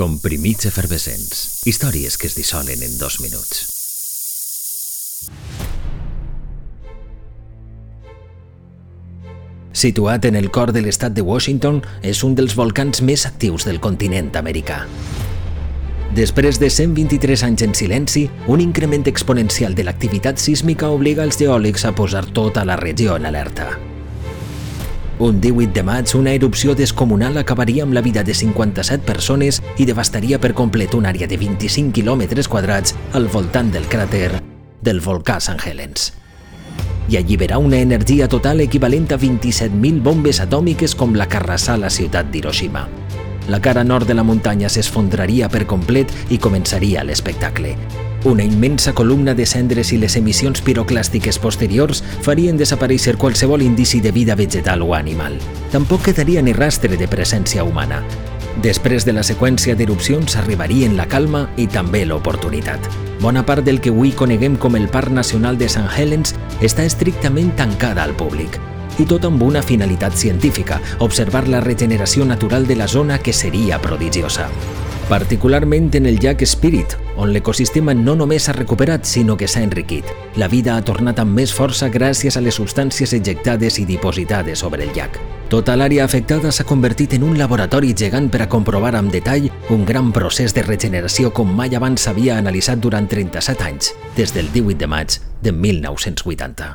Comprimits efervescents. Històries que es dissolen en dos minuts. Situat en el cor de l'estat de Washington, és un dels volcans més actius del continent americà. Després de 123 anys en silenci, un increment exponencial de l'activitat sísmica obliga els geòlegs a posar tota la regió en alerta. Un 18 de maig, una erupció descomunal acabaria amb la vida de 57 persones i devastaria per complet una àrea de 25 quilòmetres quadrats al voltant del cràter del volcà St. Helens i alliberar una energia total equivalent a 27.000 bombes atòmiques com la que arrasà la ciutat d'Hiroshima. La cara nord de la muntanya s'esfondraria per complet i començaria l'espectacle. Una immensa columna de cendres i les emissions piroclàstiques posteriors farien desaparèixer qualsevol indici de vida vegetal o animal. Tampoc quedaria ni rastre de presència humana. Després de la seqüència d'erupcions arribarien la calma i també l'oportunitat. Bona part del que avui coneguem com el Parc Nacional de St. Helens està estrictament tancada al públic. I tot amb una finalitat científica, observar la regeneració natural de la zona que seria prodigiosa. Particularment en el llac Spirit, on l'ecosistema no només s'ha recuperat, sinó que s'ha enriquit. La vida ha tornat amb més força gràcies a les substàncies ejectades i dipositades sobre el llac. Tota l'àrea afectada s'ha convertit en un laboratori gegant per a comprovar amb detall un gran procés de regeneració com mai abans s'havia analitzat durant 37 anys, des del 18 de maig de 1980.